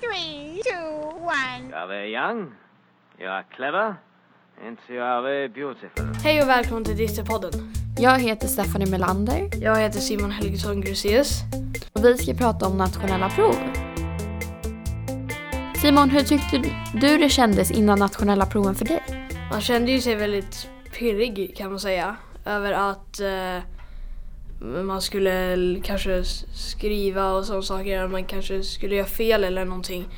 three, two, one. You are very young, you are clever, and you are very beautiful. Hej och välkommen till Disneypodden. Jag heter Stephanie Melander Jag heter Simon Helgesson Gruséus. och vi ska prata om nationella prov. Simon, hur tyckte du det kändes innan nationella proven för dig? Man kände ju sig väldigt pirrig kan man säga. Över att eh, man skulle kanske skriva och sådana saker. Man kanske skulle göra fel eller någonting.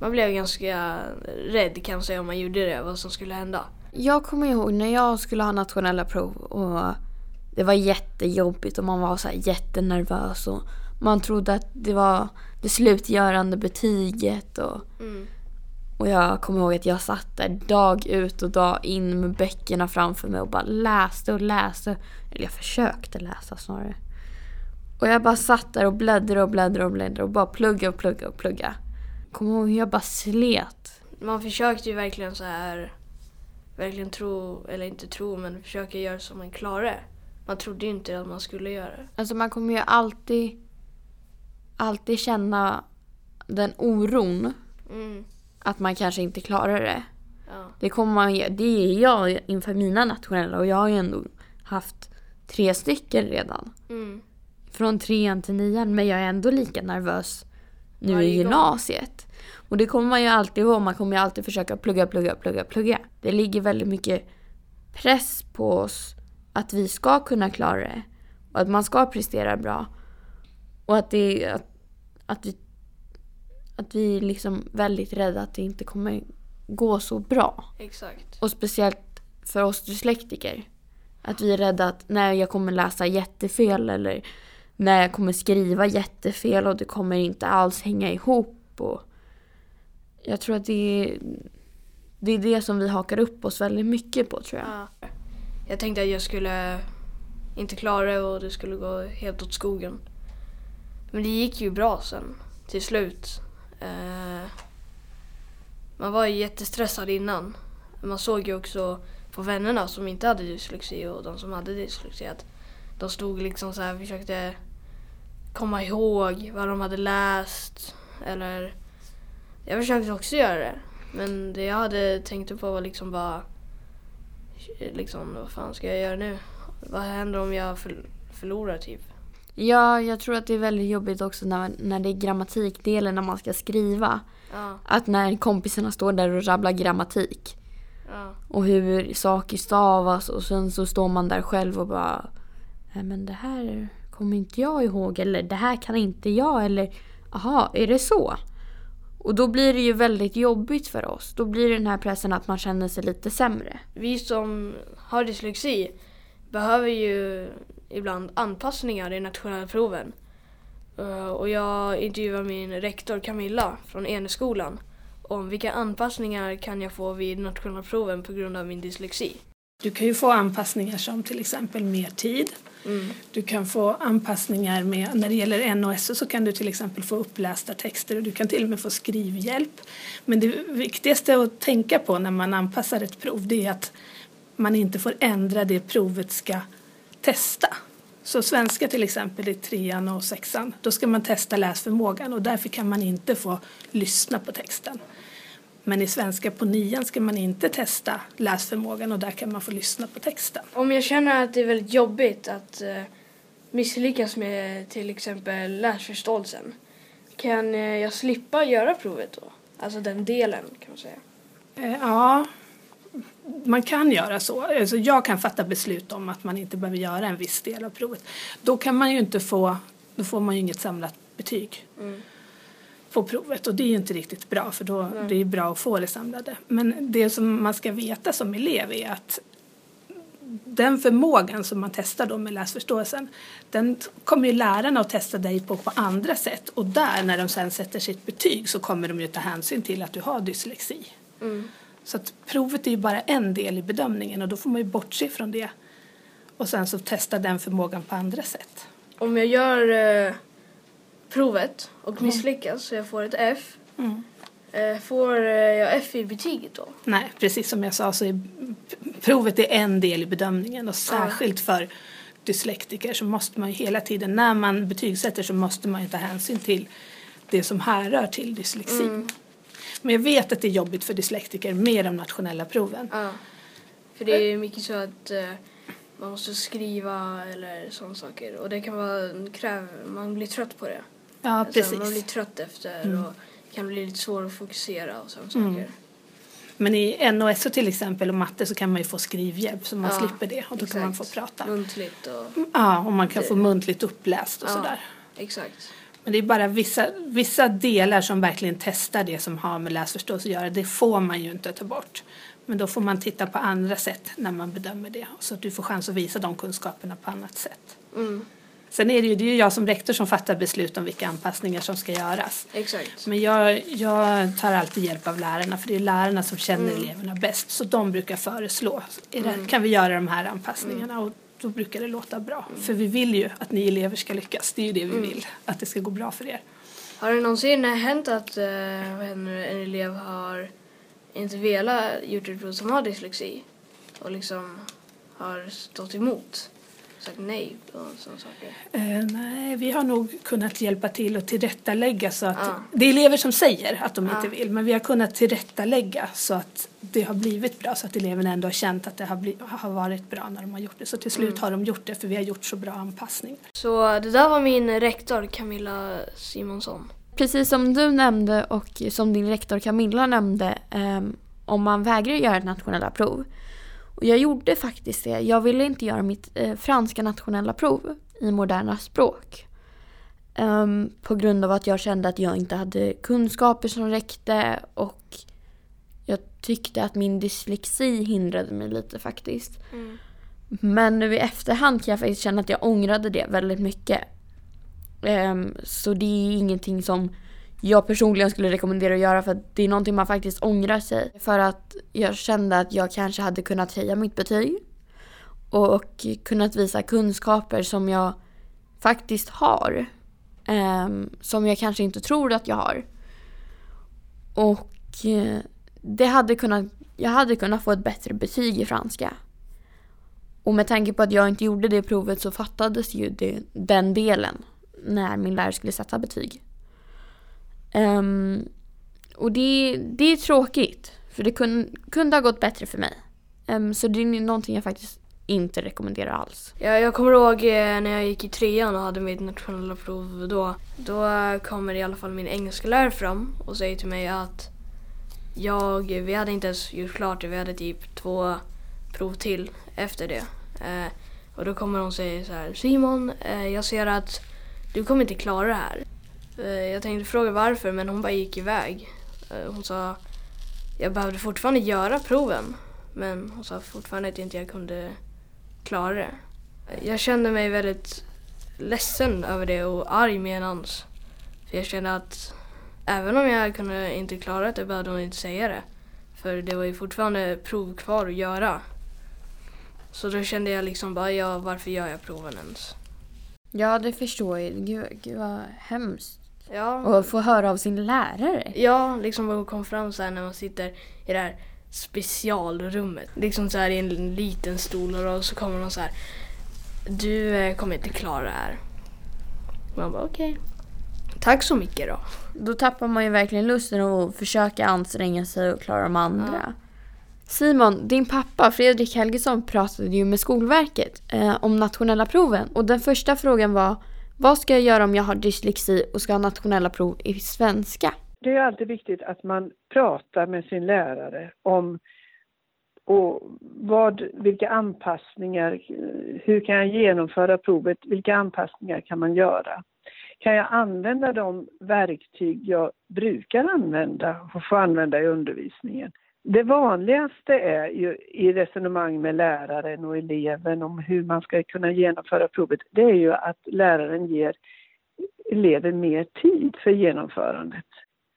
Man blev ganska rädd kan man säga om man gjorde det, vad som skulle hända. Jag kommer ihåg när jag skulle ha nationella prov och det var jättejobbigt och man var så jättenervös och man trodde att det var det slutgörande betyget och, Mm. Och jag kommer ihåg att jag satt där dag ut och dag in med böckerna framför mig och bara läste och läste. Eller jag försökte läsa snarare. Och jag bara satt där och bläddrade och bläddrade och bläddrade och bara plugga och plugga och plugga. Kommer ihåg hur jag bara slet. Man försökte ju verkligen så här verkligen tro, eller inte tro, men försöka göra som man klarade. Man trodde ju inte att man skulle göra det. Alltså man kommer ju alltid, alltid känna den oron Mm. Att man kanske inte klarar det. Ja. Det kommer man det är jag inför mina nationella och jag har ju ändå haft tre stycken redan. Mm. Från trean till nian men jag är ändå lika nervös nu Varje i gång. gymnasiet. Och det kommer man ju alltid ihåg, man kommer ju alltid försöka plugga, plugga, plugga, plugga. Det ligger väldigt mycket press på oss att vi ska kunna klara det. Och att man ska prestera bra. Och att det att, att vi att vi är liksom väldigt rädda att det inte kommer gå så bra. Exakt. Och speciellt för oss dyslektiker. Att vi är rädda att när jag kommer läsa jättefel eller när jag kommer skriva jättefel och det kommer inte alls hänga ihop. Och jag tror att det är, det är det som vi hakar upp oss väldigt mycket på tror jag. Ja. Jag tänkte att jag skulle inte klara det och det skulle gå helt åt skogen. Men det gick ju bra sen, till slut. Eh, man var ju jättestressad innan. Man såg ju också på vännerna som inte hade dyslexi och de som hade dyslexi att de stod liksom så här och försökte komma ihåg vad de hade läst. Eller jag försökte också göra det. Men det jag hade tänkt på var liksom bara liksom, vad fan ska jag göra nu? Vad händer om jag förlorar typ? Ja, jag tror att det är väldigt jobbigt också när, när det är grammatikdelen när man ska skriva. Ja, Att när kompisarna står där och rabblar grammatik. ja, och hur saker stavas och sen så står man där själv och bara Nej men det här kommer inte jag ihåg eller det här kan inte jag eller aha, är det så? Och då blir det ju väldigt jobbigt för oss. Då blir det den här pressen att man känner sig lite sämre. Vi som har dyslexi behöver ju ibland anpassningar i nationella proven. Eh, Och jag intervjuade min rektor Camilla från Eneskolan om vilka anpassningar kan jag få vid nationella proven på grund av min dyslexi. Du kan ju få anpassningar som till exempel mer tid. Mm. Du kan få anpassningar med, när det gäller NOS så kan du till exempel få upplästa texter och du kan till och med få skrivhjälp. Men det viktigaste att tänka på när man anpassar ett prov det är att man inte får ändra det provet ska testa. Så svenska till exempel i trean och sexan, då ska man testa läsförmågan och därför kan man inte få lyssna på texten. Men i svenska på nian ska man inte testa läsförmågan och där kan man få lyssna på texten. Om jag känner att det är väldigt jobbigt att eh, misslyckas med till exempel läsförståelsen, kan eh, jag slippa göra provet då? Alltså den delen kan man säga. Eh, Ja, man kan göra så. Alltså jag kan fatta beslut om att man inte behöver göra en viss del av provet. Då kan man ju inte få, då får man ju inget samlat betyg Mm. på provet och det är ju inte riktigt bra för då det är bra att få det samlade. Men det som man ska veta som elev är att den förmågan som man testar då med läsförståelsen den kommer ju lärarna att testa dig på på andra sätt och där när de sen sätter sitt betyg så kommer de ju ta hänsyn till att du har dyslexi. Mm. Så att provet är ju bara en del i bedömningen och då får man ju bortse från det. Och sen så testa den förmågan på andra sätt. Om jag gör eh, provet och misslyckas så jag får ett F, Mm. eh, får eh, jag F i betyget då? Nej, precis som jag sa så är provet är en del i bedömningen och särskilt för dyslektiker så måste man ju hela tiden, när man betygsätter så måste man ju ta hänsyn till det som härrör till dyslexi. Men jag vet att det är jobbigt för dyslektiker med de nationella proven. Ja. För det är mycket så att eh, man måste skriva eller sådana saker. Och det kan vara kräv, man blir trött på det. Ja, Alltså, man blir precis. Mm. trött efter och kan bli lite svår att fokusera och sådana saker. Men i NOS till exempel och matte så kan man ju få skrivhjälp så man Ja, slipper det och då kan man få exakt. prata. Muntligt och Ja, och man kan få muntligt uppläst och Ja. sådär. exakt. Men det är bara vissa, vissa delar som verkligen testar det som har med läsförståelse att göra. Det får man ju inte ta bort. Men då får man titta på andra sätt när man bedömer det. Så att du får chans att visa de kunskaperna på annat sätt. Mm, Sen är det ju, det är ju jag som rektor som fattar beslut om vilka anpassningar som ska göras. exakt. Men jag, jag tar alltid hjälp av lärarna för det är lärarna som känner eleverna bäst. Så de brukar föreslå, det, kan vi göra de här anpassningarna? Och då brukar det låta bra. För vi vill ju att ni elever ska lyckas. Det är ju det vi vill, att det ska gå bra för er. Har det någonsin hänt att eh, en elev har inte velat gjort ett prov som har dyslexi och liksom har stått emot? Sagt nej och sådana saker. Eh, nej, vi har nog kunnat hjälpa till och tillrättalägga så att Ja. det är elever som säger att de Ja. inte vill, men vi har kunnat tillrättalägga så att det har blivit bra så att eleverna ändå har känt att det har, bli, har varit bra när de har gjort det. Så till slut Mm. har de gjort det för vi har gjort så bra anpassningar. Så det där var min rektor Camilla Simonsson. Precis som du nämnde och som din rektor Camilla nämnde ehm, om man vägrar göra ett nationella prov. Och jag gjorde faktiskt det. Jag ville inte göra mitt eh, franska nationella prov i moderna språk. Ehm, på grund av att jag kände att jag inte hade kunskaper som räckte och jag tyckte att min dyslexi hindrade mig lite faktiskt. Men nu i efterhand kan jag faktiskt känna att jag ångrade det väldigt mycket. Ehm, så det är ingenting som jag personligen skulle rekommendera att göra för att det är någonting man faktiskt ångrar sig. För att jag kände att jag kanske hade kunnat höja mitt betyg och kunnat visa kunskaper som jag faktiskt har. Eh, som jag kanske inte tror att jag har. Och eh, det hade kunnat, jag hade kunnat få ett bättre betyg i franska. Och med tanke på att jag inte gjorde det provet så fattades ju det, den delen när min lärare skulle sätta betyg. Um, och det, det är tråkigt, för det kun, kunde ha gått bättre för mig. Um, så det är någonting jag faktiskt inte rekommenderar alls. Jag, jag kommer ihåg eh, när jag gick i trean och hade mitt nationella prov då. Då kommer i alla fall min engelsklärare fram och säger till mig att jag, vi hade inte ens gjort klart det, vi hade typ två prov till efter det. Eh, och då kommer hon och säger så här, Simon, eh, jag ser att du kommer inte klara det här. Eh, jag tänkte fråga varför men hon bara gick iväg. Eh, hon sa, jag behövde fortfarande göra proven. Men hon sa fortfarande att jag inte kunde klara det. Eh, jag kände mig väldigt ledsen över det och arg medans. För jag kände att även om jag kunde inte klara det behövde hon inte säga det. För det var ju fortfarande prov kvar att göra. Så då kände jag liksom bara, ja varför gör jag proven ens? Ja, det förstår jag. Gud, gud vad hemskt. Ja, Och få höra av sin lärare. ja liksom vad hon kom fram så här när man sitter i det här specialrummet. Liksom så här i en liten stol och så kommer de så här. Du eh, kommer inte klara det här. Man bara okej. Tack så mycket då. Då tappar man ju verkligen lusten att försöka anstränga sig och klara de andra. Simon, din pappa Fredrik Helgesson pratade ju med Skolverket eh, om nationella proven och den första frågan var vad ska jag göra om jag har dyslexi och ska ha nationella prov i svenska? Det är alltid viktigt att man pratar med sin lärare om och vad, vilka anpassningar, hur kan jag genomföra provet, vilka anpassningar kan man göra? Kan jag använda de verktyg jag brukar använda och få använda i undervisningen? Det vanligaste är ju i resonemang med läraren och eleven om hur man ska kunna genomföra provet, det är ju att läraren ger eleven mer tid för genomförandet.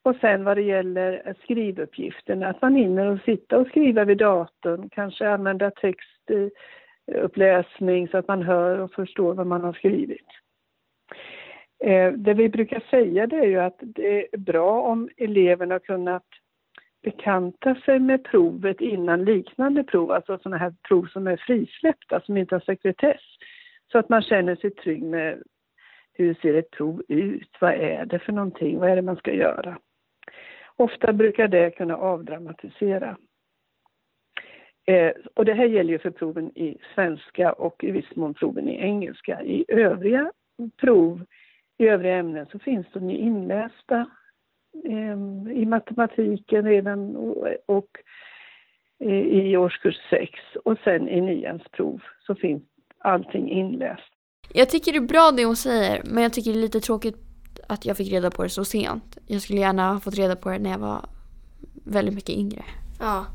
Och sen vad det gäller skrivuppgiften, att man hinner och sitta och skriva vid datorn, kanske använda textuppläsning eh, så att man hör och förstår vad man har skrivit. Eh, det vi brukar säga det är ju att det är bra om eleven har kunnat bekanta sig med provet innan liknande prov, alltså sådana här prov som är frisläppta, som inte har sekretess. Så att man känner sig trygg med hur ser ett prov ut? Vad är det för någonting? Vad är det man ska göra? Ofta brukar det kunna avdramatisera. Eh, och det här gäller ju för proven i svenska och i viss mån proven i engelska. I övriga prov, i övriga ämnen så finns de ju inlästa i matematiken redan och, och i årskurs 6 och sen i nians prov så finns allting inläst. Jag tycker det är bra det hon säger, men jag tycker det är lite tråkigt att jag fick reda på det så sent. Jag skulle gärna ha fått reda på det när jag var väldigt mycket yngre. Ja.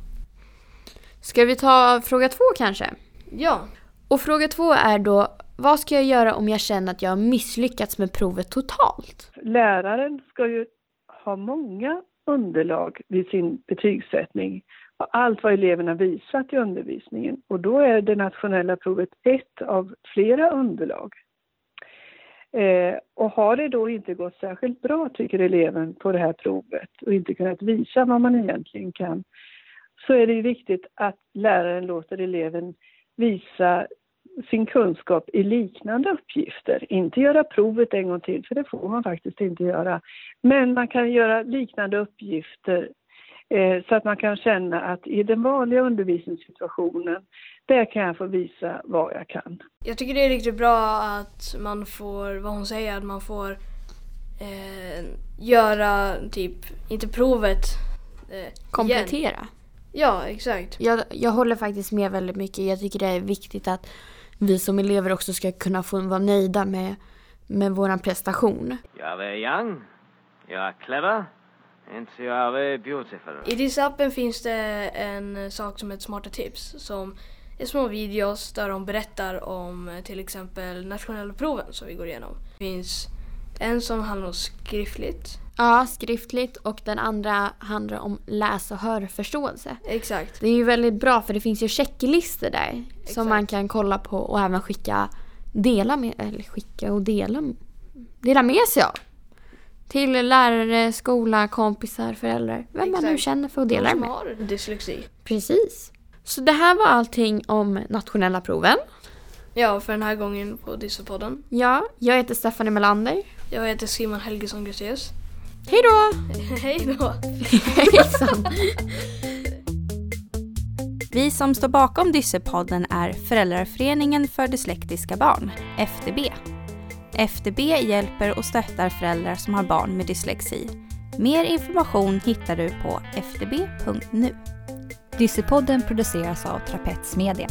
Ska vi ta fråga två kanske? Ja. Och fråga två är då, vad ska jag göra om jag känner att jag har misslyckats med provet totalt? Läraren ska ju ha många underlag vid sin betygssättning allt vad eleverna visat i undervisningen och då är det nationella provet ett av flera underlag. Eh, och har det då inte gått särskilt bra, tycker eleven, på det här provet och inte kunnat visa vad man egentligen kan, så är det ju viktigt att läraren låter eleven visa sin kunskap i liknande uppgifter. Inte göra provet en gång till, för det får man faktiskt inte göra. Men man kan göra liknande uppgifter Eh, så att man kan känna att i den vanliga undervisningssituationen, där kan jag få visa vad jag kan. Jag tycker det är riktigt bra att man får, vad hon säger, att man får eh, göra typ, inte provet. Eh, Komplettera. Igen. Ja, exakt. Jag, jag håller faktiskt med väldigt mycket. Jag tycker det är viktigt att vi som elever också ska kunna få vara nöjda med, med vår prestation. Jag är young, jag är clever, And you are beautiful. I DIS-appen finns det en sak som heter Smarta tips som är små videos där de berättar om till exempel nationella proven som vi går igenom. Det finns en som handlar om skriftligt. Ja, skriftligt och den andra handlar om läs och hörförståelse. Exakt. Det är ju väldigt bra för det finns ju checklistor där Exakt. som man kan kolla på och även skicka, dela med, eller skicka och dela, dela med sig av. Till lärare, skola, kompisar, föräldrar. Vem Exakt. man nu känner för att dela med. har dyslexi. Precis. Så det här var allting om nationella proven. Ja, för den här gången på Dissopodden. Ja, jag heter Stephanie Melander. Jag heter Simon Helgesson Gruséus. Hej då! Hej då! Hejsan! Vi som står bakom Dyssepodden är Föräldraföreningen för dyslektiska barn, FDB. FDB hjälper och stöttar föräldrar som har barn med dyslexi. Mer information hittar du på fdb.nu. Dyssepodden produceras av Trapets Media.